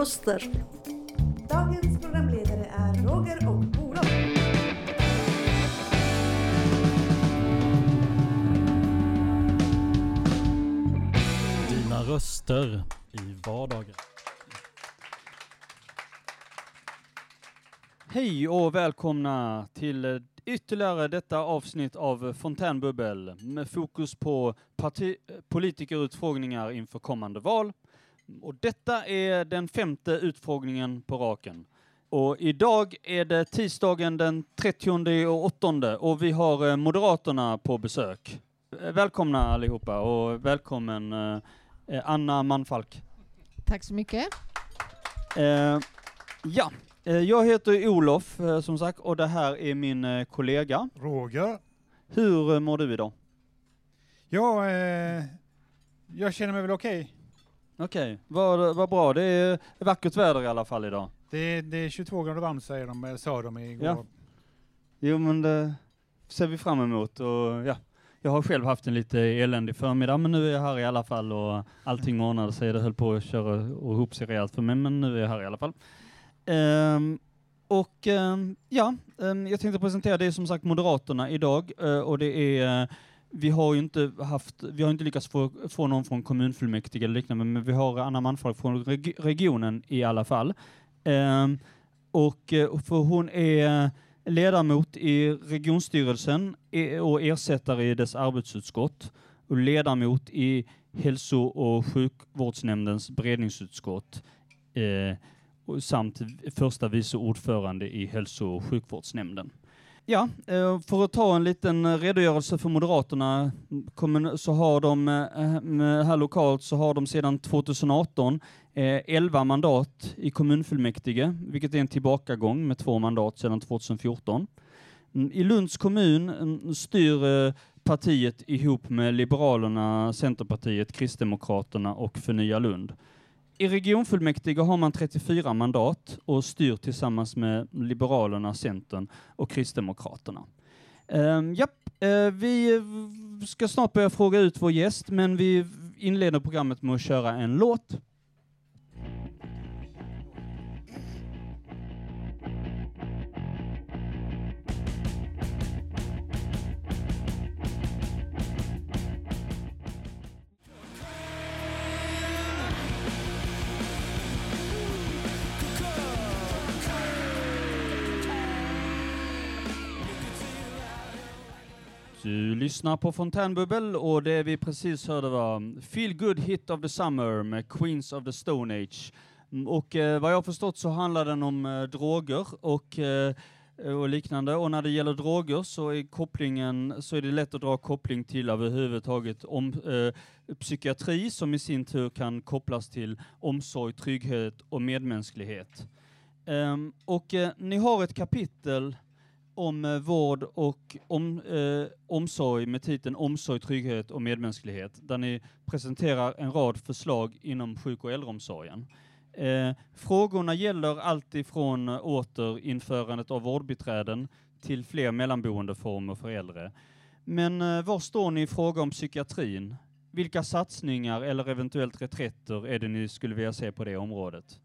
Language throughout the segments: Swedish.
Röster. Dagens programledare är Roger och Olof. Dina röster i vardagen. Hej och välkomna till ytterligare detta avsnitt av Fontänbubbel med fokus på parti- politikerutfrågningar inför kommande val. Och detta är den femte utfrågningen på raken. Och idag är det tisdagen den 30 och 8 och vi har eh, Moderaterna på besök. Eh, Välkomna allihopa och välkommen eh, Anna Manfalk. Tack så mycket. Eh, ja, jag heter Olof som sagt och det här är min kollega. Roger. Hur mår du idag? Ja, eh, jag känner mig väl okej. Okej, vad, vad bra. Det är vackert väder i alla fall idag. Det, är- det är 22 grader varmt säger de, eller sa de igår. Ja. Jo men det ser vi fram emot och ja, jag har själv haft en lite eländig förmiddag men nu är jag här i alla fall och allting ordnade sig. Det höll på att köra och ihop sig rejält för mig men nu är jag här i alla fall. Ehm, och ehm, ja, ehm, jag tänkte presentera det är som sagt Moderaterna idag eh, och det är vi har ju inte haft, vi har inte lyckats få, få någon från kommunfullmäktige eller liknande, men vi har Anna Manfalk från reg regionen i alla fall. Ehm, och eh, för hon är ledamot i regionstyrelsen e, och ersättare i dess arbetsutskott och ledamot i hälso och sjukvårdsnämndens beredningsutskott eh, samt första vice ordförande i hälso och sjukvårdsnämnden. Ja, eh, för att ta en liten eh, redogörelse för Moderaterna så har de eh, här lokalt så har de sedan 2018 11 mandat i kommunfullmäktige, vilket är en tillbakagång med två mandat sedan 2014. Mm, I Lunds kommun mm, styr partiet ihop med Liberalerna, Centerpartiet, Kristdemokraterna och Förnya Lund. I regionfullmäktige har man 34 mandat och styr tillsammans med Liberalerna, Centern och Kristdemokraterna. Um, japp, eh, vi ska snart börja fråga ut vår gäst, men vi inleder programmet med att köra en låt. Du lyssnar på Fontänbubbel och det vi precis hörde var Feel Good Hit of the Summer med Queens of the Stone Age. Och eh, vad jag förstått så handlar den om eh, droger och, eh, och liknande. Och när det gäller droger så är kopplingen, så är det lätt att dra koppling till överhuvudtaget om eh, psykiatri som i sin tur kan kopplas till omsorg, trygghet och medmänsklighet. Ehm, och eh, ni har ett kapitel om eh, vård och om, eh, omsorg med titeln Omsorg, trygghet och medmänsklighet, där ni presenterar en rad förslag inom sjuk och äldreomsorgen. Eh, frågorna gäller allt ifrån eh, återinförandet av vårdbiträden till fler mellanboendeformer för äldre. Men eh, var står ni i fråga om psykiatrin? Vilka satsningar eller eventuellt reträtter är det ni skulle vilja se på det området?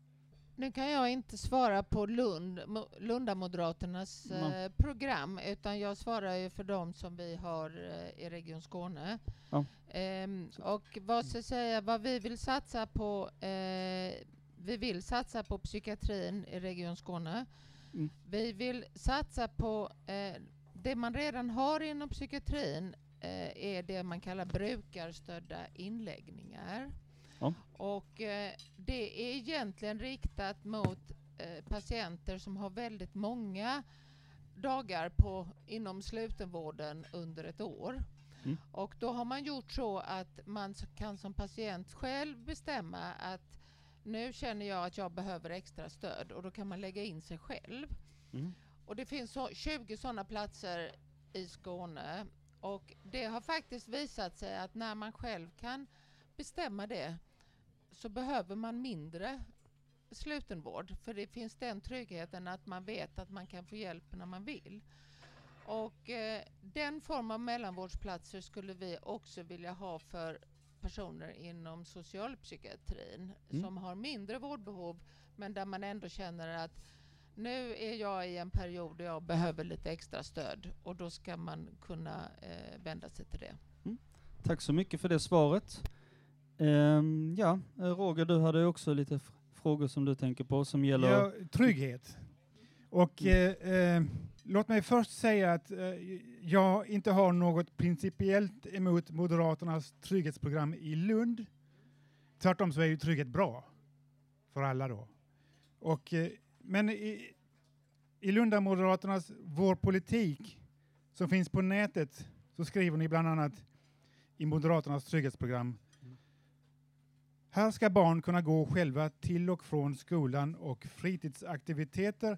Nu kan jag inte svara på Lund, Mo- Lundamoderaternas Mm. eh, program utan jag svarar ju för dem som vi har eh, i Region Skåne. Ja. Ehm, och vad ska jag säga, vad vi vill satsa på eh, vi vill satsa på psykiatrin i Region Skåne. Mm. Vi vill satsa på eh, det man redan har inom psykiatrin eh, är det man kallar brukarstödda inläggningar. Ja. Och eh, det är egentligen riktat mot eh, patienter som har väldigt många dagar på, inom slutenvården under ett år. Mm. Och då har man gjort så att man kan som patient själv bestämma att nu känner jag att jag behöver extra stöd och då kan man lägga in sig själv. Mm. Och det finns så 20 sådana platser i Skåne och det har faktiskt visat sig att när man själv kan bestämma det så behöver man mindre slutenvård. För det finns den tryggheten att man vet att man kan få hjälp när man vill. Och eh, den form av mellanvårdsplatser skulle vi också vilja ha för personer inom socialpsykiatrin Mm. som har mindre vårdbehov men där man ändå känner att nu är jag i en period där jag behöver lite extra stöd och då ska man kunna eh, vända sig till det. Tack så mycket för det svaret. Ehm, ja, Roger, du hade också lite frågor som du tänker på som gäller... Ja, trygghet. Och Mm. eh, eh, låt mig först säga att eh, jag inte har något principiellt emot Moderaternas trygghetsprogram i Lund. Tvärtom så är ju trygghet bra för alla då. Och, eh, men i, i Lunda Moderaternas Vår politik som finns på nätet så skriver ni bland annat i Moderaternas trygghetsprogram här ska barn kunna gå själva till och från skolan och fritidsaktiviteter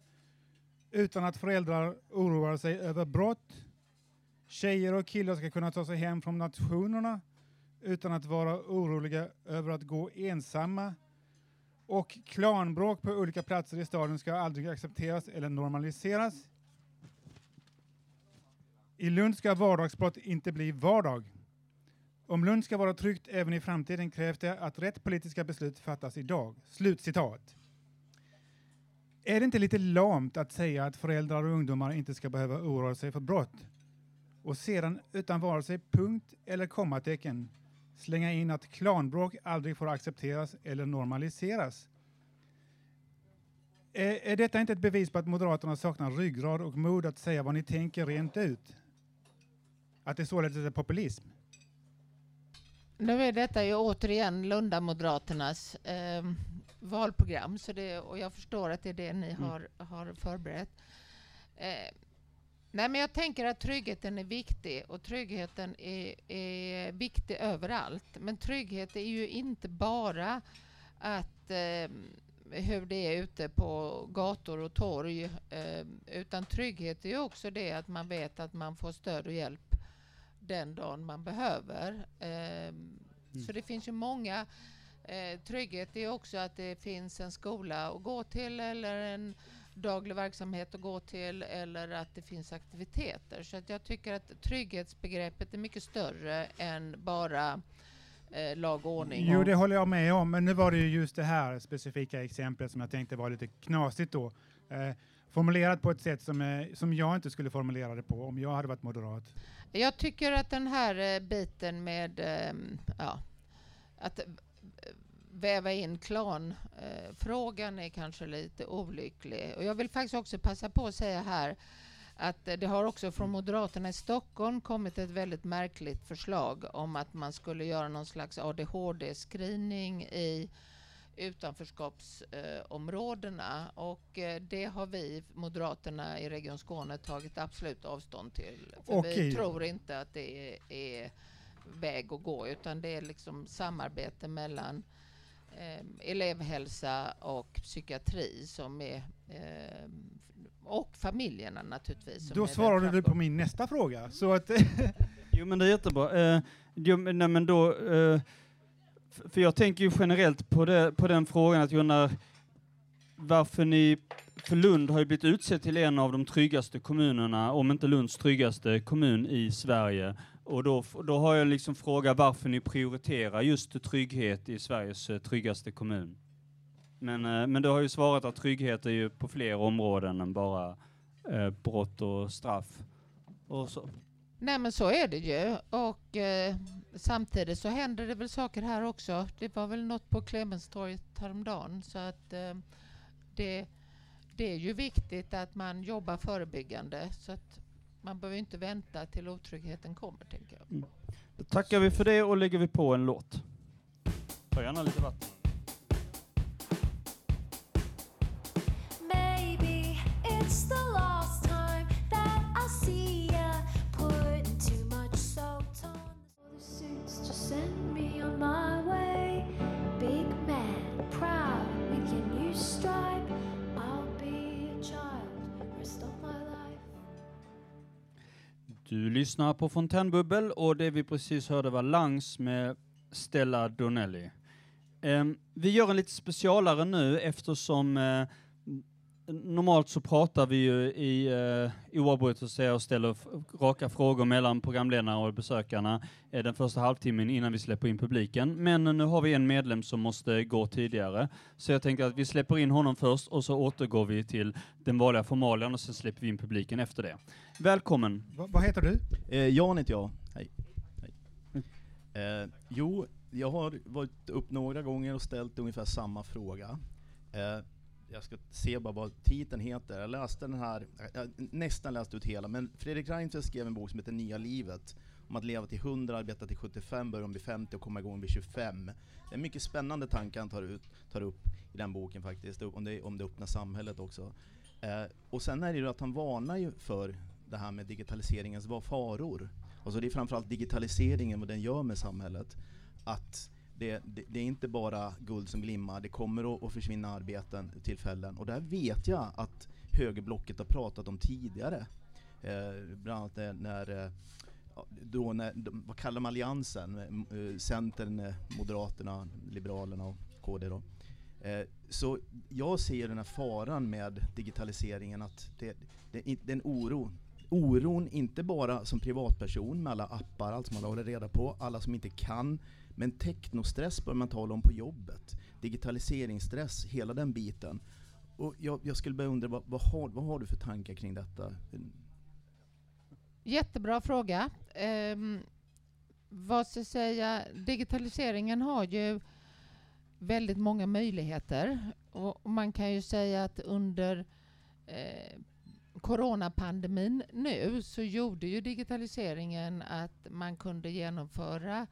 utan att föräldrar oroar sig över brott. Tjejer och killar ska kunna ta sig hem från nationerna utan att vara oroliga över att gå ensamma. Och klanbråk på olika platser i staden ska aldrig accepteras eller normaliseras. I Lund ska vardagsbrott inte bli vardag. Om Lund ska vara tryggt även i framtiden krävs det att rätt politiska beslut fattas idag. Slutcitat. Är det inte lite lamt att säga att föräldrar och ungdomar inte ska behöva oroa sig för brott? Och sedan utan vare sig punkt eller kommatecken slänga in att klanbråk aldrig får accepteras eller normaliseras. Är, är detta inte ett bevis på att Moderaterna saknar ryggrad och mod att säga vad ni tänker rent ut? Att det således är populism? Nu är detta ju återigen Lunda-Moderaternas eh, valprogram så det, och jag förstår att det är det ni Mm. har, har förberett. Eh, nej men jag tänker att tryggheten är viktig och tryggheten är, är viktig överallt. Men trygghet är ju inte bara att eh, hur det är ute på gator och torg eh, utan trygghet är också det att man vet att man får stöd och hjälp den dagen man behöver. Ehm, Så det finns ju många eh, trygghet är också att det finns en skola att gå till eller en daglig verksamhet att gå till eller att det finns aktiviteter. Så att jag tycker att trygghetsbegreppet är mycket större än bara eh, lag och ordning. Jo, det håller jag med om, men nu var det ju just det här specifika exemplet som jag tänkte var lite knasigt då. Eh, formulerat på ett sätt som, eh, som jag inte skulle formulera det på om jag hade varit moderat. Jag tycker att den här eh, biten med ehm, ja, att eh, väva in klanfrågan eh, är kanske lite olycklig. Och jag vill faktiskt också passa på att säga här att det har också från Moderaterna i Stockholm kommit ett väldigt märkligt förslag om att man skulle göra någon slags ADHD-screening i utanförskapsområdena och eh, det har vi Moderaterna i Region Skåne tagit absolut avstånd till. För Okej. vi tror inte att det är, är väg att gå utan det är liksom samarbete mellan eh, elevhälsa och psykiatri som är eh, och familjerna naturligtvis. som Då den du på min nästa fråga. Så att, Jo men det är jättebra. Eh, jo, men, nej, men då, eh, för jag tänker ju generellt på, det, på den frågan att jag varför ni, för Lund har ju blivit utsedd till en av de tryggaste kommunerna, om inte Lunds tryggaste kommun i Sverige. Och då, då har jag liksom frågat varför ni prioriterar just trygghet i Sveriges eh, tryggaste kommun. Men, eh, men du har ju svarat att trygghet är ju på fler områden än bara eh, brott och straff. Och så. Nej men så är det ju och eh, samtidigt så händer det väl saker här också. Det var väl något på Clemenstorget häromdagen så att eh, det, det är ju viktigt att man jobbar förebyggande så att man behöver inte vänta till otryggheten kommer tänker jag. Då tackar vi för det och lägger vi på en låt. Ta gärna lite vatten. Maybe it's the last on my way, big man, proud with your new stripe. I'll be a child rest of my life. Du lyssnar på Fontänbubbel och det vi precis hörde var Langs med Stella Donnelly. Ehm, vi gör en lite specialare nu eftersom eh, normalt så pratar vi ju i uh, oavbrutet och ställer raka frågor mellan programledarna och besökarna eh, den första halvtimmen innan vi släpper in publiken. Men eh, nu har vi en medlem som måste gå tidigare, så jag tänker att vi släpper in honom först och så återgår vi till den vanliga formalian och sen släpper vi in publiken efter det. Välkommen! Va, vad heter du? Eh, Jan heter jag. Hej. Hej. Eh, jo, jag har varit upp några gånger och ställt ungefär samma fråga. Jag ska se bara vad titeln heter. Jag läste den här, jag nästan läste ut hela, men Fredrik Reinfeldt skrev en bok som heter Nya livet. Om att leva till 100, arbeta till 75, börja vid 50 och komma igång vid 25. Det är en mycket spännande tanke han tar, ut, tar upp i den boken faktiskt, om det, om det öppna samhället också. Eh, och sen är det ju att han varnar ju för det här med digitaliseringens faror. Alltså det är framförallt digitaliseringen, vad den gör med samhället. Att det, det, det är inte bara guld som glimmar, det kommer att, att försvinna arbeten, tillfällen. Och där vet jag att högerblocket har pratat om tidigare. Eh, bland annat när, när eh, då när, vad kallar man alliansen? Eh, eh, centern, Moderaterna, Liberalerna och KD då. Eh, så jag ser den här faran med digitaliseringen att det, det, det är en oro oron, inte bara som privatperson med alla appar, allt som man håller reda på, alla som inte kan, men teknostress bör man tala om på jobbet. Digitaliseringsstress, hela den biten. Och jag, jag skulle börja undra, vad, vad, har, vad har du för tankar kring detta? Jättebra fråga. Um, vad ska jag säga? Digitaliseringen har ju väldigt många möjligheter. Och man kan ju säga att under eh, coronapandemin nu så gjorde ju digitaliseringen att man kunde genomföra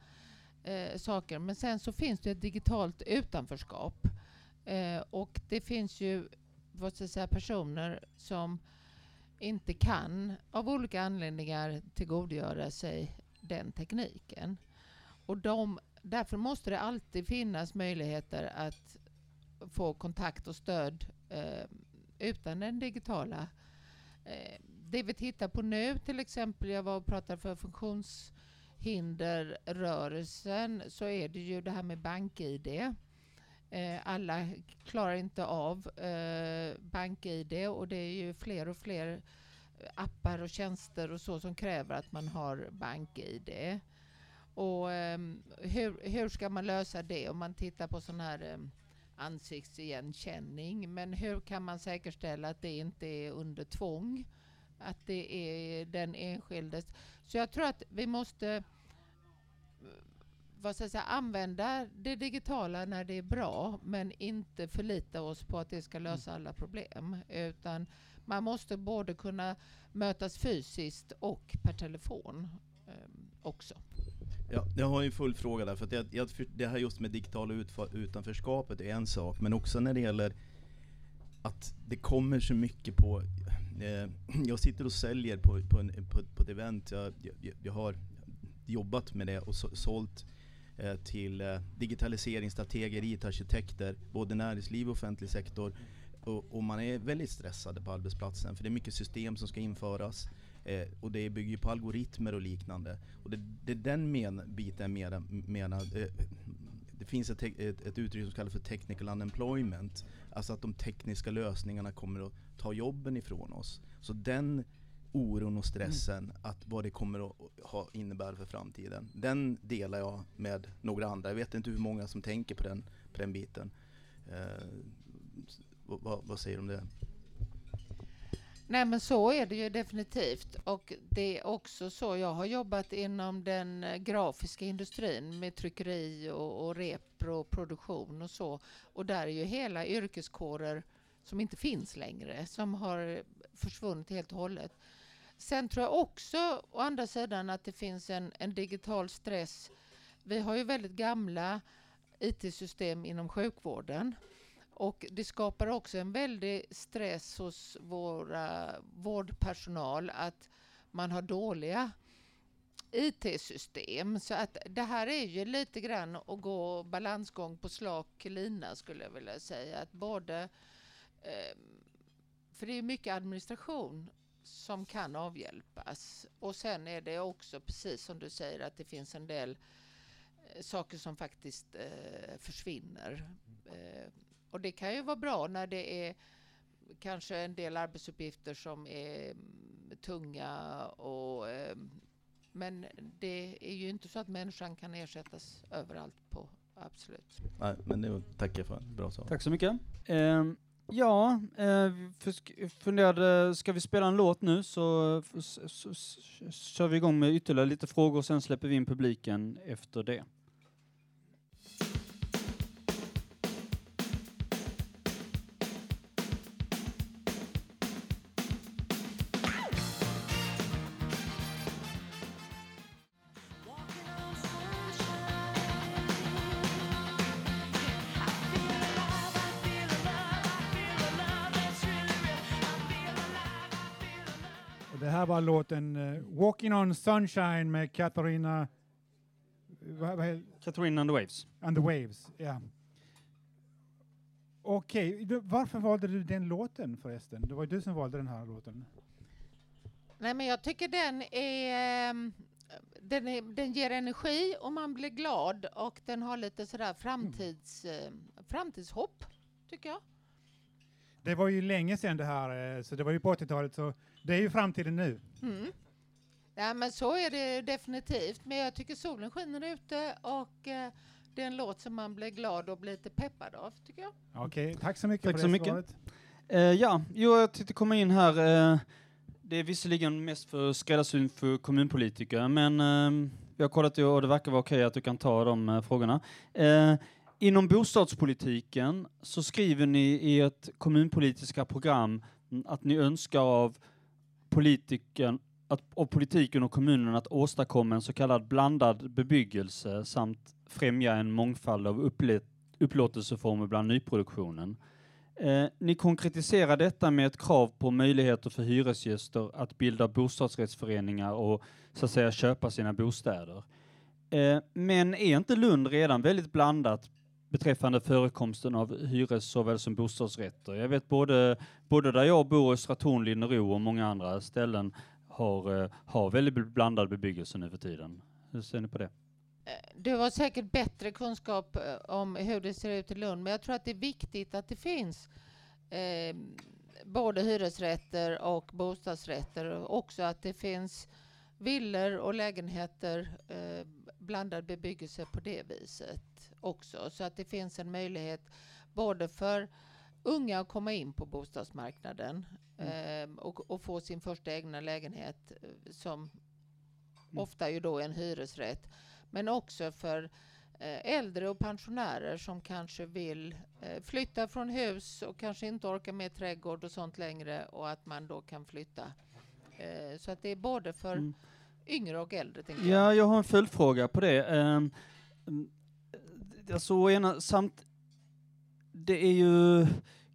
eh, saker. Men sen så finns det ett digitalt utanförskap. Eh, och det finns ju vad ska jag säga, personer som inte kan av olika anledningar tillgodogöra sig den tekniken. Och de, därför måste det alltid finnas möjligheter att få kontakt och stöd eh, utan den digitala Eh, det vi tittar på nu till exempel, jag var och pratade för hinderrörelsen så är det ju det här med bank-id. Eh, alla klarar inte av eh, bank-id och det är ju fler och fler appar och tjänster och så som kräver att man har bank-id. Och ehm, hur, hur ska man lösa det om man tittar på sån här ehm, ansiktsigenkänning. Men hur kan man säkerställa att det inte är under tvång? Att det är den enskildes. Så jag tror att vi måste vad ska jag säga, använda det digitala när det är bra men inte förlita oss på att det ska lösa alla problem. Utan man måste både kunna mötas fysiskt och per telefon eh, också. Ja, jag har en full fråga där, för jag, jag, det här just med digitala utanförskapet är en sak, men också när det gäller att det kommer så mycket på... Eh, jag sitter och säljer på, på, en, på, på ett event, jag, jag, jag, har jobbat med det och så, sålt eh, till eh, digitaliseringsstrateger, IT-arkitekter, både näringsliv och offentlig sektor. Och, och, man är väldigt stressade på arbetsplatsen, för det är mycket system som ska införas. Eh, och det bygger på algoritmer och liknande. Och det, det är den men, biten menar, menar eh, finns ett, ett, ett uttryck som kallas för technical unemployment. Alltså att de tekniska lösningarna kommer att ta jobben ifrån oss. Så den oron och stressen, mm. att vad det kommer att ha, innebära för framtiden. Den delar jag med några andra. Jag vet inte hur många som tänker på den, på den biten. Eh, vad, vad säger du om det? Nej men så är det ju definitivt. Och det är också så, jag har jobbat inom den eh, grafiska industrin med tryckeri och, och repro och produktion och så. Och där är ju hela yrkeskårer som inte finns längre, som har försvunnit helt och hållet. Sen tror jag också, å andra sidan, att det finns en, en digital stress. Vi har ju väldigt gamla IT-system inom sjukvården. Och det skapar också en väldig stress hos våra vårdpersonal att man har dåliga IT-system. Så att det här är ju lite grann att gå balansgång på slak lina skulle jag vilja säga. Att både, eh, för det är mycket administration som kan avhjälpas. Och sen är det också precis som du säger att det finns en del eh, saker som faktiskt eh, försvinner. Eh, och det kan ju vara bra när det är kanske en del arbetsuppgifter som är mm, tunga och eh, men det är ju inte så att människan kan ersättas överallt på absolut. Nej, men det tackar jag för. Bra svar. Tack så mycket. Ehm, ja, eh, funderade, ska vi spela en låt nu så, f- s- s- s- kör vi igång med ytterligare lite frågor och sen släpper vi in publiken efter det. Här var låten eh, Walking on Sunshine med Katarina Catherine and the Waves. and the Waves. Ja. Okej, du- varför valde du den låten förresten? Det var ju du som valde den här låten. Nej, men jag tycker den är, ehm, den, är, den ger energi och man blir glad och den har lite sådär framtids, eh, framtidshopp, tycker jag. Det var ju länge sedan det här, eh, så det var ju på 80-talet, så det är ju framtiden nu. Mm. Ja, men så är det definitivt. Men jag tycker solen skiner ute och eh, det är en låt som man blir glad och blir lite peppad av, tycker jag. Okej, tack så mycket Tack för så det mycket. svaret. Eh, ja, jo, jag tänkte komma in här. Eh, det är visserligen mest för skräddarsyn för kommunpolitiker, men eh, vi har kollat det och det verkar vara okej att du kan ta de frågorna. Inom bostadspolitiken så skriver ni i ert kommunpolitiska program att ni önskar av politiken att, av politiken och kommunen att åstadkomma en så kallad blandad bebyggelse samt främja en mångfald av upplåtelseformer bland nyproduktionen. Eh, ni konkretiserar detta med ett krav på möjligheter för hyresgäster att bilda bostadsrättsföreningar och så att säga köpa sina bostäder. Eh, men är inte Lund redan väldigt blandat beträffande förekomsten av hyres såväl som bostadsrätter? Jag vet både, både där jag bor, Östra Torn, Linnero och många andra ställen har, eh, har väldigt blandad bebyggelse nu för tiden. Hur ser ni på det? Eh, du har säkert bättre kunskap eh, om hur det ser ut i Lund, men jag tror att det är viktigt att det finns eh, både hyresrätter och bostadsrätter och också att det finns villor och lägenheter, eh, blandad bebyggelse på det viset också. Så att det finns en möjlighet både för unga att komma in på bostadsmarknaden eh, och, och få sin första egna lägenhet eh, som ofta ju då är en hyresrätt. Men också för eh, äldre och pensionärer som kanske vill eh, flytta från hus och kanske inte orkar med trädgård och sånt längre och att man då kan flytta. Eh, så att det är både för Mm. yngre och äldre. Tänker jag. Ja, jag har en följdfråga på det. Um, alltså, ena, samt, det är ju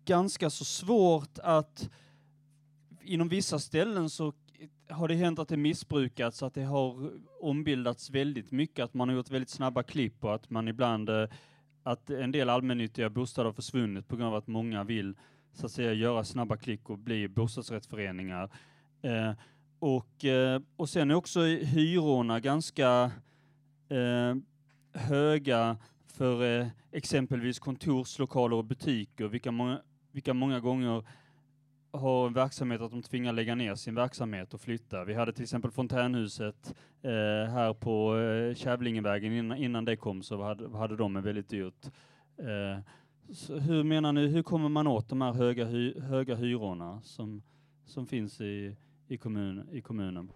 ganska så svårt att inom vissa ställen så har det hänt att det missbrukats, att det har ombildats väldigt mycket, att man har gjort väldigt snabba klipp och att man ibland, eh, att en del allmännyttiga bostäder har försvunnit på grund av att många vill så att säga göra snabba klick och bli bostadsrättsföreningar. Eh, och, eh, och sen är också hyrorna ganska eh, höga för eh, exempelvis kontorslokaler och butiker, vilka många, vilka många gånger har en verksamhet att de tvingar lägga ner sin verksamhet och flytta. Vi hade till exempel fontänhuset eh, här på eh, Kävlingevägen. Innan, innan det kom så hade, hade de en väldigt dyrt. Eh, så hur menar ni, hur kommer man åt de här höga, hy, höga hyrorna som, som finns i, i, kommun, i kommunen?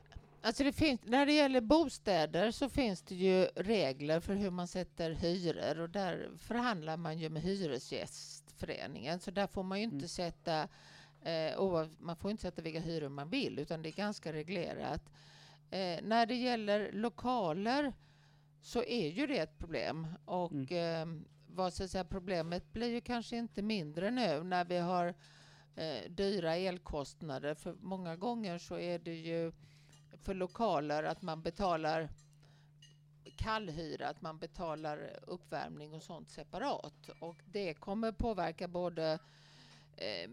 Alltså det finns, när det gäller bostäder så finns det ju regler för hur man sätter hyror och där förhandlar man ju med Hyresgästföreningen. Så där får man ju inte Mm. sätta eh, man får inte sätta vilka hyror man vill utan det är ganska reglerat. Eh, när det gäller lokaler så är ju det ett problem och eh, vad ska säga, problemet blir ju kanske inte mindre nu när vi har eh, dyra elkostnader för många gånger så är det ju för lokaler att man betalar kallhyra, att man betalar uppvärmning och sånt separat. Och det kommer påverka både eh,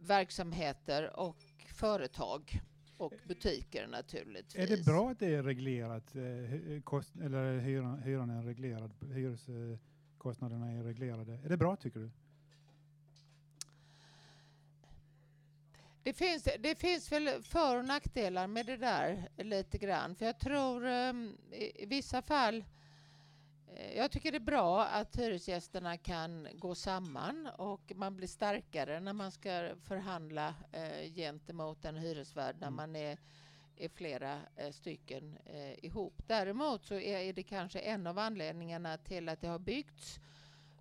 verksamheter och företag och butiker naturligtvis. Är det bra att det är reglerat, eh, kost, eller hyran, hyran är reglerad, hyreskostnaderna eh, är reglerade? Är det bra tycker du? Det finns, det finns väl för och nackdelar med det där lite grann. För jag tror ehm, i, vissa fall eh, jag tycker det är bra att hyresgästerna kan gå samman och man blir starkare när man ska förhandla eh, gentemot en hyresvärd när Mm. man är, är flera eh, stycken eh, ihop. Däremot så är, är det kanske en av anledningarna till att det har byggts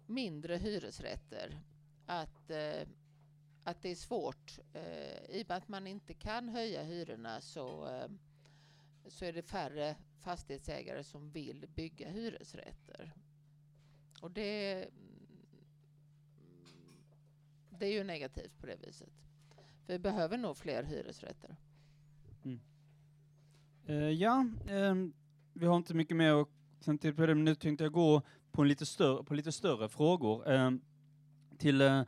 mindre hyresrätter. Att, att det är svårt. Eh, I och med att man inte kan höja hyrorna så, eh, så är det färre fastighetsägare som vill bygga hyresrätter. Och det, mm, det är ju negativt på det viset. För vi behöver nog fler hyresrätter. Mm. Eh, ja, eh, vi har inte mycket mer att sen till på det, men nu tänkte jag gå på, en lite, större, på lite större frågor. Eh, till eh,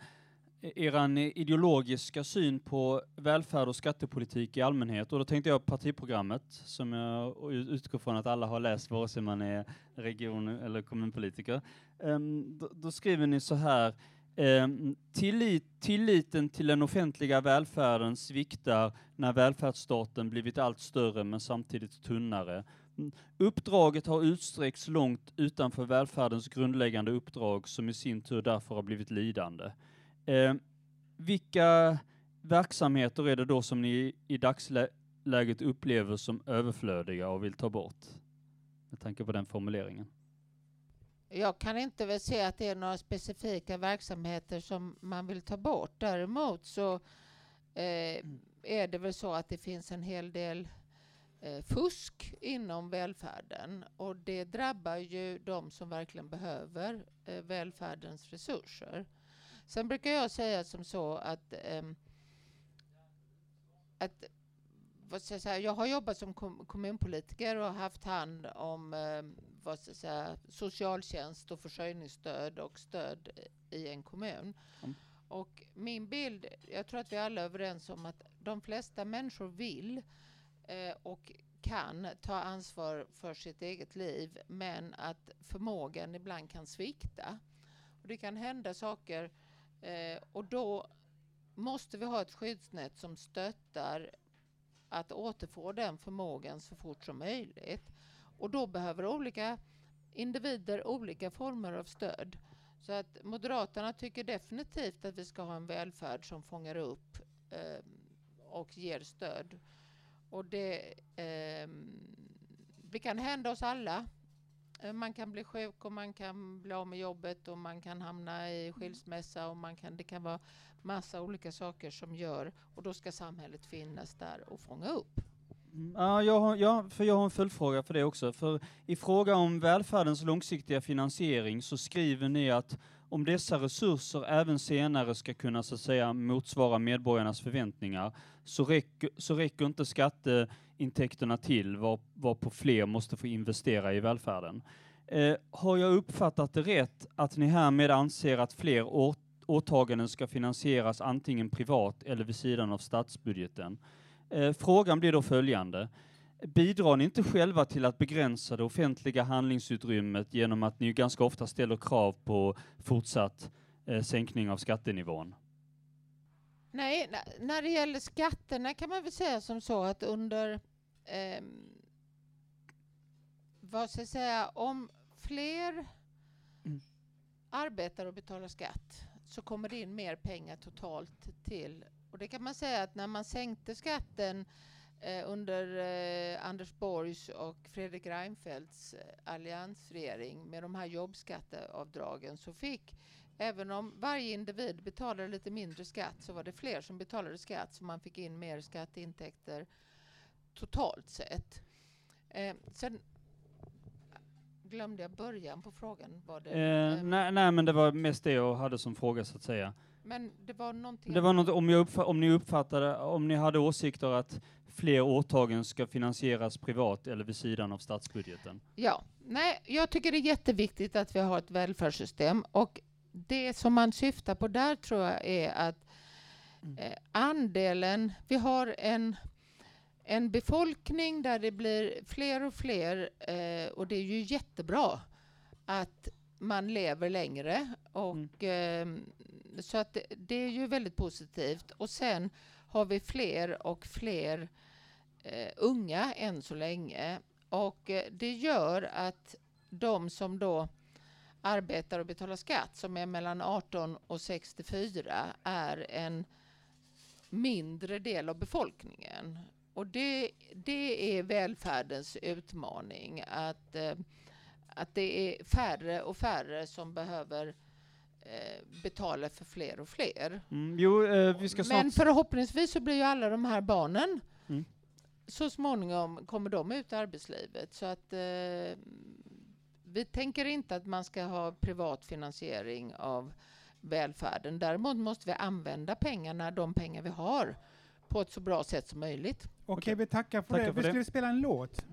er eran ideologiska syn på välfärd och skattepolitik i allmänhet. Och då tänkte jag partiprogrammet, som jag utgår från att alla har läst, vare sig man är region eller kommunpolitiker. Ehm, då, då skriver ni så här, ehm, tillit, tilliten till den offentliga välfärden sviktar när välfärdsstaten blivit allt större men samtidigt tunnare. Uppdraget har utsträckts långt utanför välfärdens grundläggande uppdrag som i sin tur därför har blivit lidande. Eh, vilka verksamheter är det då som ni i dagsläget upplever som överflödiga och vill ta bort? Med tanke på den formuleringen. Jag kan inte väl se att det är några specifika verksamheter som man vill ta bort. Däremot så eh, är det väl så att det finns en hel del eh, fusk inom välfärden och det drabbar ju de som verkligen behöver eh, välfärdens resurser. Sen brukar jag säga som så att, ehm, att vad ska jag, säga, jag har jobbat som kom, kommunpolitiker och haft hand om ehm, vad ska jag säga, socialtjänst och försörjningsstöd och stöd i en kommun. Mm. Och min bild, jag tror att vi alla är överens om att de flesta människor vill eh, och kan ta ansvar för sitt eget liv men att förmågan ibland kan svikta. Och det kan hända saker eh, och då måste vi ha ett skyddsnät som stöttar att återfå den förmågan så fort som möjligt. Och då behöver olika individer olika former av stöd. Så att Moderaterna tycker definitivt att vi ska ha en välfärd som fångar upp eh, och ger stöd. Och det, eh, det kan hända oss alla. Eh, Man kan bli sjuk och man kan bli av med jobbet och man kan hamna i skilsmässa och man kan, det kan vara massa olika saker som gör och då ska samhället finnas där och fånga upp. Mm, Ja, jag har, ja, för jag har en följdfråga för det också. För i fråga om välfärdens långsiktiga finansiering så skriver ni att om dessa resurser även senare ska kunna så att säga motsvara medborgarnas förväntningar så räcker, så räcker inte skatteintäkterna till var, varpå fler måste få investera i välfärden. Eh, har jag uppfattat det rätt att ni härmed anser att fler å, åtaganden ska finansieras antingen privat eller vid sidan av statsbudgeten? Eh, frågan blir då följande. Bidrar ni inte själva till att begränsa det offentliga handlingsutrymmet genom att ni ganska ofta ställer krav på fortsatt eh, sänkning av skattenivån? Nej, när det gäller skatterna kan man väl säga som så att under ehm, vad ska jag säga, om fler Mm. arbetar och betalar skatt så kommer det in mer pengar totalt till och det kan man säga att när man sänkte skatten eh, under eh, Anders Borgs och Fredrik Reinfeldts eh, alliansregering med de här jobbskatteavdragen så fick Även om varje individ betalade lite mindre skatt så var det fler som betalade skatt så man fick in mer skatteintäkter totalt sett. Eh, sen glömde jag början på frågan. Var det, Eh, eh, nej, nej, men det var mest det jag hade som fråga så att säga. Men det var någonting... Det var något, om, jag uppfa- om ni uppfattade, om ni hade åsikter att fler åtaganden ska finansieras privat eller vid sidan av statsbudgeten. Ja, nej, jag tycker det är jätteviktigt att vi har ett välfärdssystem och det som man syftar på där tror jag är att eh, andelen, vi har en, en befolkning där det blir fler och fler eh, och det är ju jättebra att man lever längre och eh, så att det, det är ju väldigt positivt. Och sen har vi fler och fler eh, unga än så länge. Och eh, det gör att de som då arbetar och betalar skatt, som är mellan 18 och 64, är en mindre del av befolkningen. Och det, det är välfärdens utmaning, att, eh, att det är färre och färre som behöver eh, betala för fler och fler. Mm, jo, eh, vi ska snart... Men förhoppningsvis så blir ju alla de här barnen Mm. så småningom kommer de ut i arbetslivet. Så att eh, vi tänker inte att man ska ha privat finansiering av välfärden. Däremot måste vi använda pengarna, de pengar vi har, på ett så bra sätt som möjligt. Okej, vi tackar för Tackar det. för vi det. skulle spela en låt.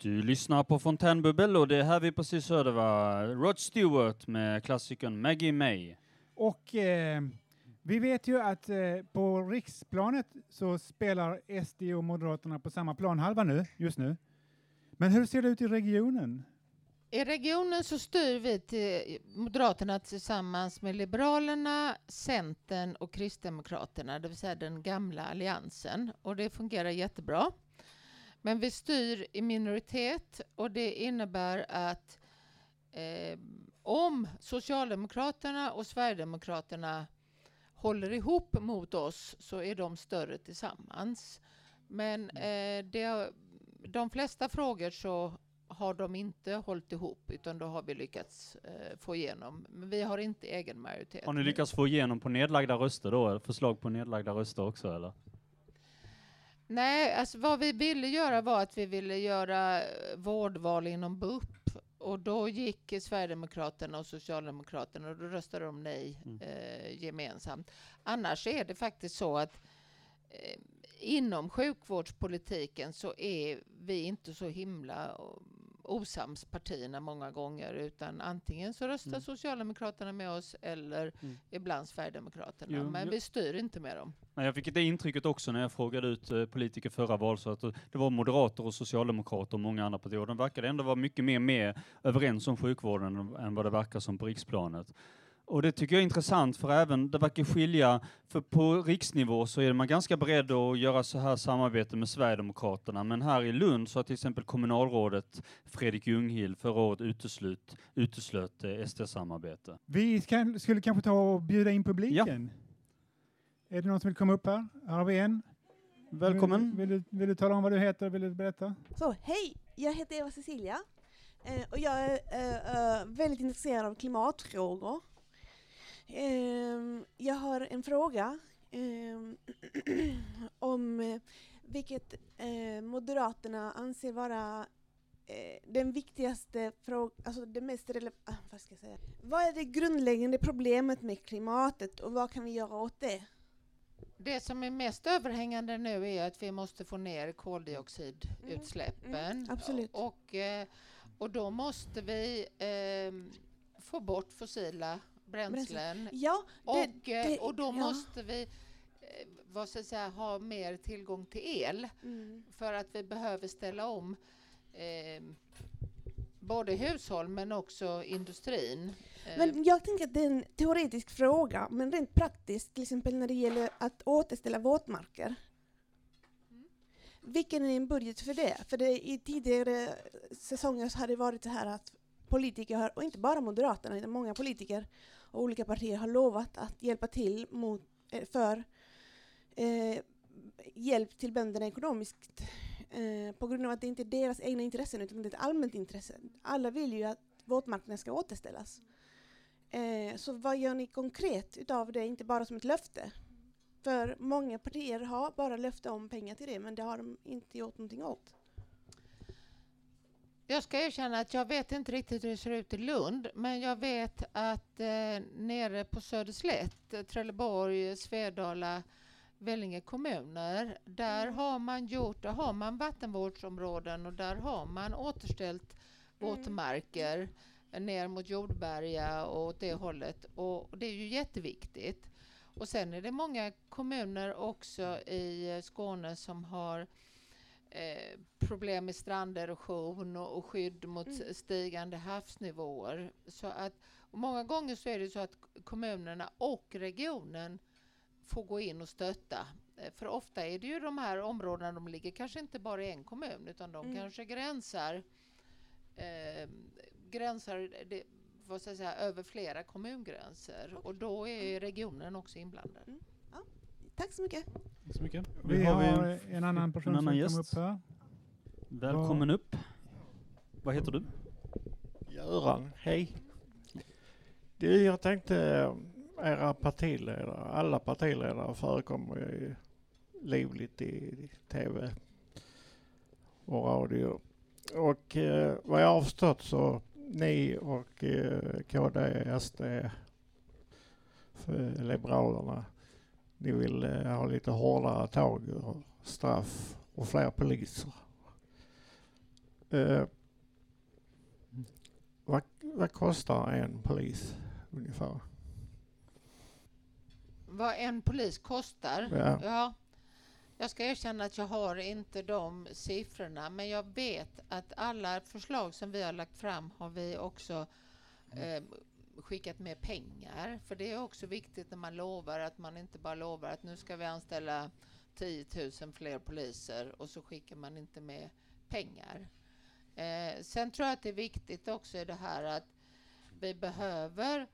Du lyssnar på Fontänbubbel och det här vi precis hörde var Rod Stewart med klassikern Maggie May. Och eh, vi vet ju att eh, på riksplanet så spelar SD och Moderaterna på samma planhalva nu, just nu. Men hur ser det ut i regionen? I regionen så styr vi till Moderaterna tillsammans med Liberalerna, Centern och Kristdemokraterna, det vill säga den gamla alliansen. Och det fungerar jättebra. Men vi styr i minoritet och det innebär att eh, om Socialdemokraterna och Sverigedemokraterna håller ihop mot oss så är de större tillsammans. Men eh, det, de flesta frågor så har de inte hållit ihop utan då har vi lyckats eh, få igenom. Men vi har inte egen majoritet. Har ni lyckats få igenom på nedlagda röster då? Förslag på nedlagda röster också eller? Nej, alltså vad vi ville göra var att vi ville göra eh, vårdval inom BUP och då gick Sverigedemokraterna och Socialdemokraterna och då röstade de nej Mm. eh, gemensamt. Annars är det faktiskt så att eh, inom sjukvårdspolitiken så är vi inte så himla osams partierna många gånger utan antingen så röstar Mm. Socialdemokraterna med oss eller Mm. ibland Sverigedemokraterna. Jo, Men jo. vi styr inte med dem. Nej, jag fick det intrycket också när jag frågade ut eh, politiker förra val, så att eh, det var moderater och socialdemokrater och många andra partier. De verkade ändå vara mycket mer med överens om sjukvården än vad det verkar som på riksplanet. Och det tycker jag är intressant, för även det verkar skilja, för på riksnivå så är man ganska beredd att göra så här samarbete med Sverigedemokraterna, men här i Lund så har till exempel kommunalrådet Fredrik Ljunghill förra året uteslut, uteslöt eh, SD-samarbete. Vi kan, skulle kanske ta och bjuda in publiken. Är det någon som vill komma upp här? Här har vi en. Välkommen! Vill, vill, du, vill du tala om vad du heter? Vill du berätta? Så, hej! Jag heter Eva Cecilia eh, och jag är eh, väldigt intresserad av klimatfrågor. Ehm, jag har en fråga ehm, om eh, vilket eh, Moderaterna anser vara eh, den viktigaste frågan, alltså det mest relevanta, vad ska jag säga? Vad är det grundläggande problemet med klimatet och vad kan vi göra åt det? Det som är mest överhängande nu är att vi måste få ner koldioxidutsläppen. Mm, absolut. Och, eh, och då måste vi ehm, få bort fossila bränslen. Ja, det, Och, eh, det- och då ja. måste vi eh, vad ska säga, ha mer tillgång till el mm. för att vi behöver ställa om ehm, både hushåll men också industrin. Eh, Men jag tänker att det är en teoretisk fråga, men rent praktiskt, till exempel när det gäller att återställa våtmarker. Vilken är en budget för det? För det, i tidigare säsonger så har det varit så här att politiker, och inte bara Moderaterna, utan många politiker och olika partier har lovat att hjälpa till mot, eh, för eh, hjälp till bönderna ekonomiskt eh, på grund av att det inte är deras egna intressen utan det är ett allmänt intresse. Alla vill ju att våtmarkerna ska återställas. Eh, så vad gör ni konkret utav det, inte bara som ett löfte? För många partier har bara löfte om pengar till det, men det har de inte gjort någonting åt. Jag ska erkänna att jag vet inte riktigt hur det ser ut i Lund, men jag vet att eh, nere på Söderslätt, eh, Trelleborg, Svedala, Vellinge kommuner, där Mm. har man gjort, där har man vattenvårdsområden och där har man återställt Mm. våtmarker ner mot Jordberga och åt det hållet. Och det är ju jätteviktigt. Och sen är det många kommuner också i eh, Skåne som har eh, problem med stranderosion och, och skydd mot Mm. stigande havsnivåer. Så att, många gånger så är det så att kommunerna och regionen får gå in och stötta. Eh, För ofta är det ju de här områdena, de ligger kanske inte bara i en kommun utan de Mm. kanske gränsar eh, gränsar det, vad ska jag säga, över flera kommungränser och då är regionen också inblandad. Tack så mycket. Tack så mycket. Vi har har vi en annan person en annan som kom gäst. upp här. Välkommen upp. Vad heter du? Göran, hej. Du, jag tänkte era partiledare, alla partiledare förekommer ju livligt i tv och radio. Och eh, vad jag har förstått så ni och eh, KD, SD, för Liberalerna, ni vill eh, ha lite hårdare tag och straff och fler poliser. Eh, vad, vad kostar en polis ungefär? Vad en polis kostar? Ja. Ja, jag ska erkänna att jag har inte de siffrorna men jag vet att alla förslag som vi har lagt fram har vi också eh, skickat med pengar. För det är också viktigt när man lovar att man inte bara lovar att nu ska vi anställa 10 000 fler poliser och så skickar man inte med pengar. Eh, sen tror jag att det är viktigt också i det här att vi behöver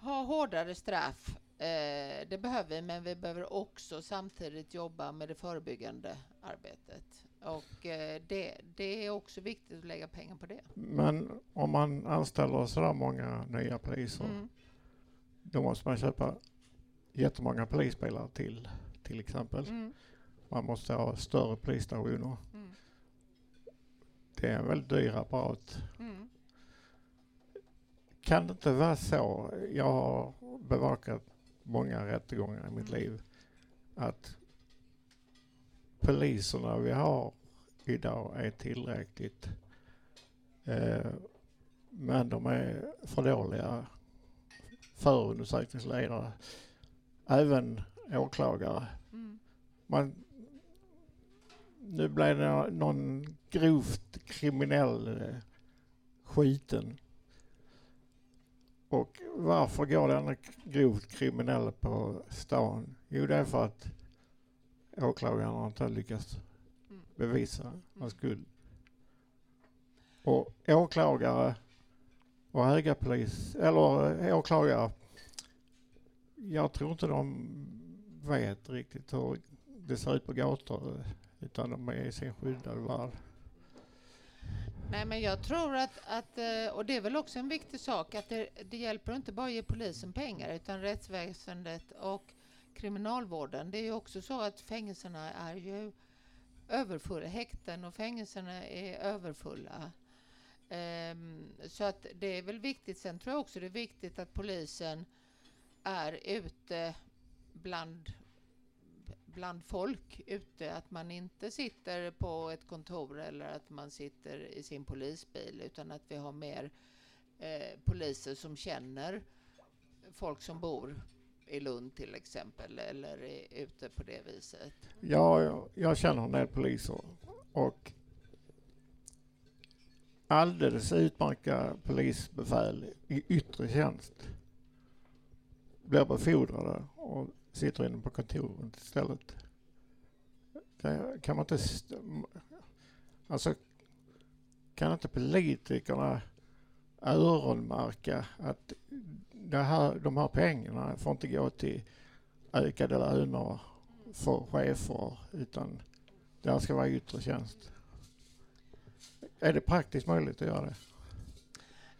ha hårdare straff. Eh, det behöver vi, men vi behöver också samtidigt jobba med det förebyggande arbetet. Och eh, det, det är också viktigt att lägga pengar på det. Men om man anställer sådär många nya poliser, Mm. då måste man köpa jättemånga polisbilar till, till exempel. Mm. Man måste ha större polisstationer. Mm. Det är en väldigt dyr apparat. Mm. Kan det inte vara så, jag har bevakat många rättegångar i mitt Mm. liv, att poliserna vi har idag är tillräckligt, eh, men de är för dåliga förundersökningsledare, även åklagare. Mm. Man, nu blev det någon grovt kriminell eh, skiten. Och varför går denna grovt kriminell på stan? Jo, det är för att åklagaren inte har lyckats Mm. bevisa Mm. hans skuld. Och åklagare och höga polis, eller eh, åklagare, jag tror inte de vet riktigt hur det ser ut på gator utan de är i sin skyddade värld. Nej, men jag tror att, att, eh, och det är väl också en viktig sak, att det, det hjälper inte bara att ge polisen pengar, utan rättsväsendet och kriminalvården. Det är ju också så att fängelserna är ju överfulla. Häkten och fängelserna är överfulla. Ehm, så att det är väl viktigt. Sen tror jag också det är viktigt att polisen är ute bland bland folk ute, att man inte sitter på ett kontor eller att man sitter i sin polisbil utan att vi har mer eh, poliser som känner folk som bor i Lund till exempel eller är ute på det viset. Ja, jag, jag känner en del poliser och alldeles utmärkta polisbefäl i yttre tjänst blir befordrade och sitter inne på kontoret istället. Det kan man inte... Alltså, kan inte politikerna öronmärka att det här, de här pengarna får inte gå till ökade löner för chefer utan det här ska vara yttre tjänst. Är det praktiskt möjligt att göra det?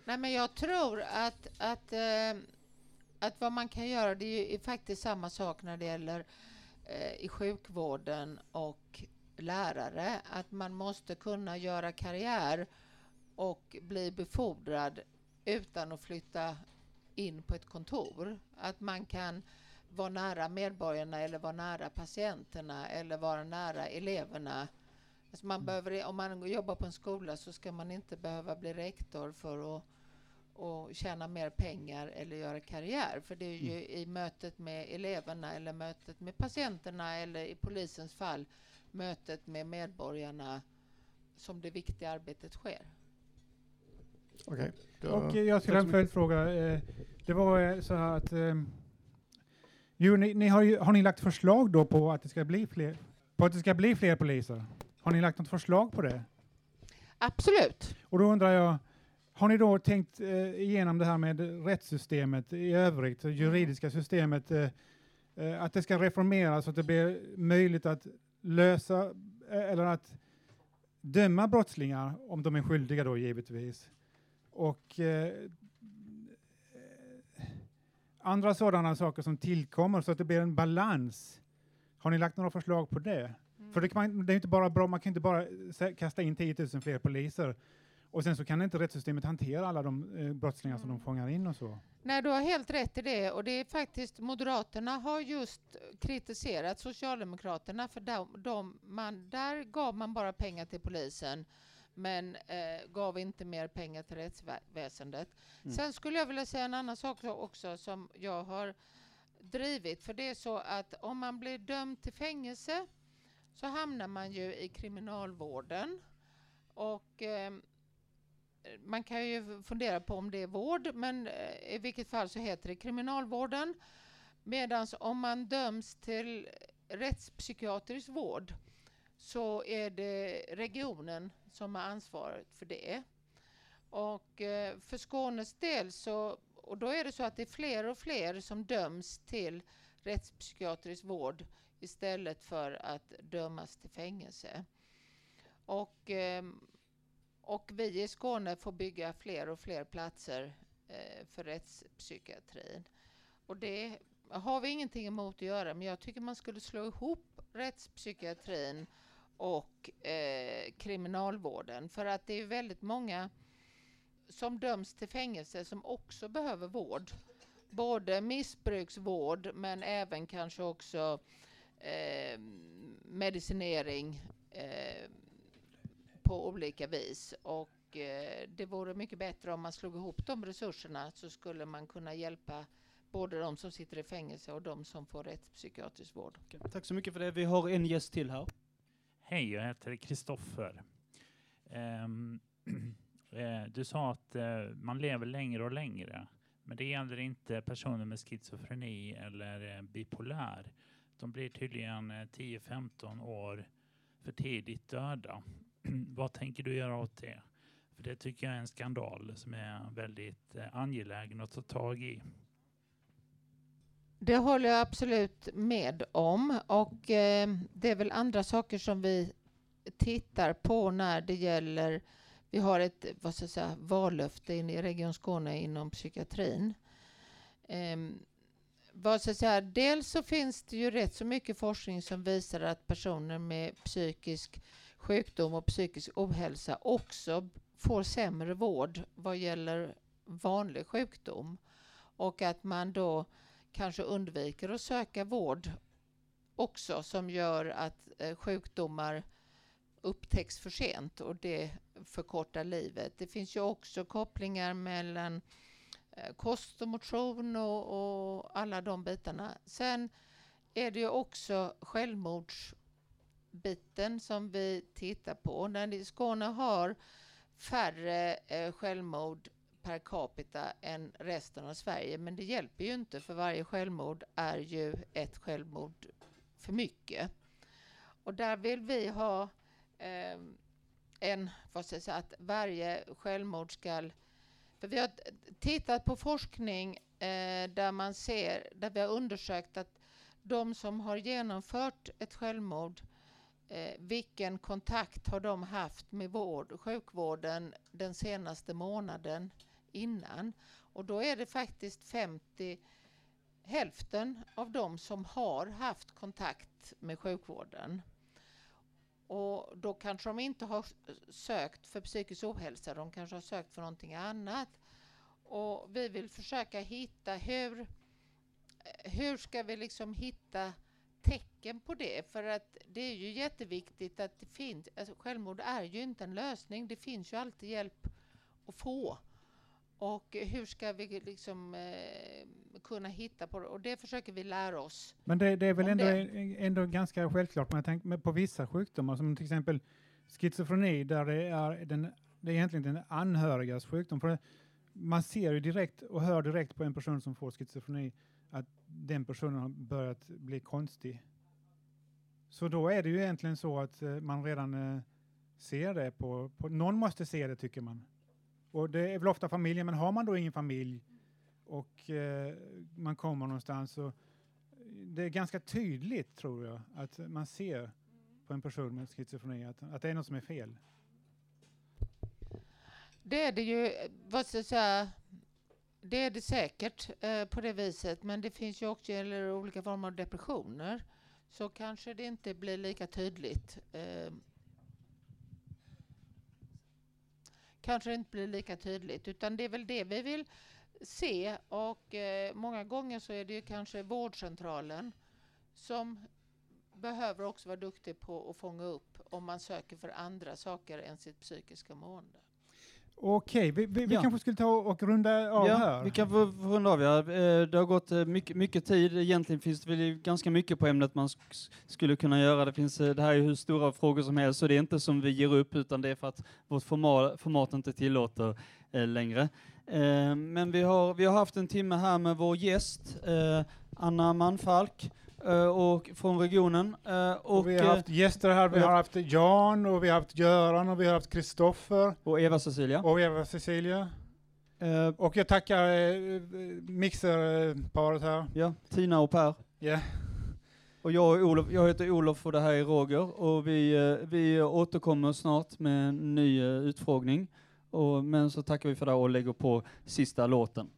Nej, men jag tror att, att, eh, att vad man kan göra, det är ju faktiskt samma sak när det gäller eh, i sjukvården och lärare, att man måste kunna göra karriär och bli befordrad utan att flytta in på ett kontor. Att man kan vara nära medborgarna eller vara nära patienterna eller vara nära eleverna. Alltså man behöver, om man jobbar på en skola så ska man inte behöva bli rektor för att och tjäna mer pengar eller göra karriär. För det är ju i mötet med eleverna eller mötet med patienterna eller i polisens fall mötet med medborgarna som det viktiga arbetet sker. Okej. då- Och eh, jag skulle ha en följdfråga. Eh, Det var eh, så här att... eh, Jo, ni, ni har, ju, har ni lagt förslag då på att det ska bli fler, på att det ska bli fler poliser? Har ni lagt något förslag på det? Absolut. Och då undrar jag, har ni då tänkt eh, igenom det här med rättssystemet i övrigt, det juridiska systemet, eh, att det ska reformeras så att det blir möjligt att lösa eh, eller att döma brottslingar om de är skyldiga då givetvis. Och eh, eh, andra sådana saker som tillkommer så att det blir en balans. Har ni lagt några förslag på det? För det, kan det är inte bara bra, man kan inte bara sä- kasta in 10 000 fler poliser och sen så kan inte rättssystemet hantera alla de eh, brottslingar som de fångar in och så. Nej, du har helt rätt i det. Och det är faktiskt Moderaterna har just kritiserat Socialdemokraterna för de, de, man, där gav man bara pengar till polisen men eh, gav inte mer pengar till rättsväsendet. Mm. Sen skulle jag vilja säga en annan sak också som jag har drivit. För det är så att om man blir dömd till fängelse så hamnar man ju i kriminalvården. Och eh, man kan ju fundera på om det är vård, men eh, i vilket fall så heter det kriminalvården. Medan om man döms till rättspsykiatrisk vård så är det regionen som har ansvaret för det. Och eh, för Skånes del så, och då är det så att det är fler och fler som döms till rättspsykiatrisk vård istället för att dömas till fängelse. Och, ehm, och vi i Skåne får bygga fler och fler platser eh, för rättspsykiatrin. Och det har vi ingenting emot att göra, men jag tycker man skulle slå ihop rättspsykiatrin och eh, kriminalvården. För att det är väldigt många som döms till fängelse som också behöver vård. Både missbruksvård men även kanske också eh, medicinering eh, på olika vis. Och eh, det vore mycket bättre om man slog ihop de resurserna så skulle man kunna hjälpa både de som sitter i fängelse och de som får rättspsykiatrisk vård. Okej, Tack så mycket för det. Vi har en gäst till här. Hej, jag heter Kristoffer. Ehm, eh, du sa att eh, man lever längre och längre. Men det gäller inte personer med schizofreni eller eh, bipolär. De blir tydligen 10-15 år för tidigt döda. Vad tänker du göra åt det? För det tycker jag är en skandal som är väldigt angelägen att ta tag i. Det håller jag absolut med om. Och eh, det är väl andra saker som vi tittar på när det gäller... Vi har ett vad ska jag säga, vallöfte in i Region Skåne inom psykiatrin. Eh, vad ska jag säga, dels så finns det ju rätt så mycket forskning som visar att personer med psykisk sjukdom och psykisk ohälsa också får sämre vård vad gäller vanlig sjukdom. Och att man då kanske undviker att söka vård också som gör att eh, sjukdomar upptäcks för sent och det förkortar livet. Det finns ju också kopplingar mellan eh, kost och motion och, och alla de bitarna. Sen är det ju också självmordsbiten som vi tittar på. När Skåne har färre eh, självmord per capita än resten av Sverige. Men det hjälper ju inte för varje självmord är ju ett självmord för mycket. Och där vill vi ha eh, en, vad ska jag säga, att varje självmord ska... För vi har tittat på forskning eh, där man ser, där vi har undersökt att de som har genomfört ett självmord Eh, vilken kontakt har de haft med vård, sjukvården den senaste månaden innan? Och då är det faktiskt 50, hälften av de som har haft kontakt med sjukvården. Och då kanske de inte har sökt för psykisk ohälsa, de kanske har sökt för någonting annat. Och vi vill försöka hitta hur, hur ska vi liksom hitta tecken på det? För att det är ju jätteviktigt att det finns, alltså självmord är ju inte en lösning, det finns ju alltid hjälp att få. Och hur ska vi liksom eh, kunna hitta på det? Och det försöker vi lära oss. Men det, det är väl ändå, det. ändå ganska självklart, men jag tänker på vissa sjukdomar som till exempel schizofreni, där det är, den, det är egentligen den anhörigas sjukdom. För man ser ju direkt och hör direkt på en person som får schizofreni att den personen har börjat bli konstig. Så då är det ju egentligen så att eh, man redan eh, ser det på, på... Någon måste se det tycker man. Och det är väl ofta familjen, men har man då ingen familj och eh, man kommer någonstans så det är ganska tydligt tror jag att man ser på en person med schizofreni att, att det är något som är fel. Det är det ju, vad ska jag säga, det är det säkert eh, på det viset, men det finns ju också eller olika former av depressioner. Så kanske det inte blir lika tydligt. Eh, kanske det inte blir lika tydligt, utan det är väl det vi vill se. Och eh, många gånger så är det ju kanske vårdcentralen som behöver också vara duktig på att fånga upp om man söker för andra saker än sitt psykiska mående. Okej, vi, vi, vi Ja. kanske skulle ta och runda av ja, här. vi kan få runda av. Ja. Eh, Det har gått eh, mycket, mycket tid. Egentligen finns det väl ganska mycket på ämnet man sk- skulle kunna göra. Det, finns, eh, det här är hur stora frågor som helst, så det är inte som vi ger upp, utan det är för att vårt format, format inte tillåter längre. Men vi har, vi har haft en timme här med vår gäst, Anna Manfalk, och, från regionen. Eh, och, Och vi har haft eh, gäster här, vi har haft Jan och vi har haft Göran och vi har haft Kristoffer och Eva Cecilia. och Eva Cecilia. Eh, Och jag tackar eh, mixerparet här. ja, Tina och Per. Ja. Och jag, är Olof, jag heter Olof och det här är Roger och vi, eh, vi återkommer snart med en ny eh, utfrågning. Och, men så tackar vi för det och lägger på sista låten.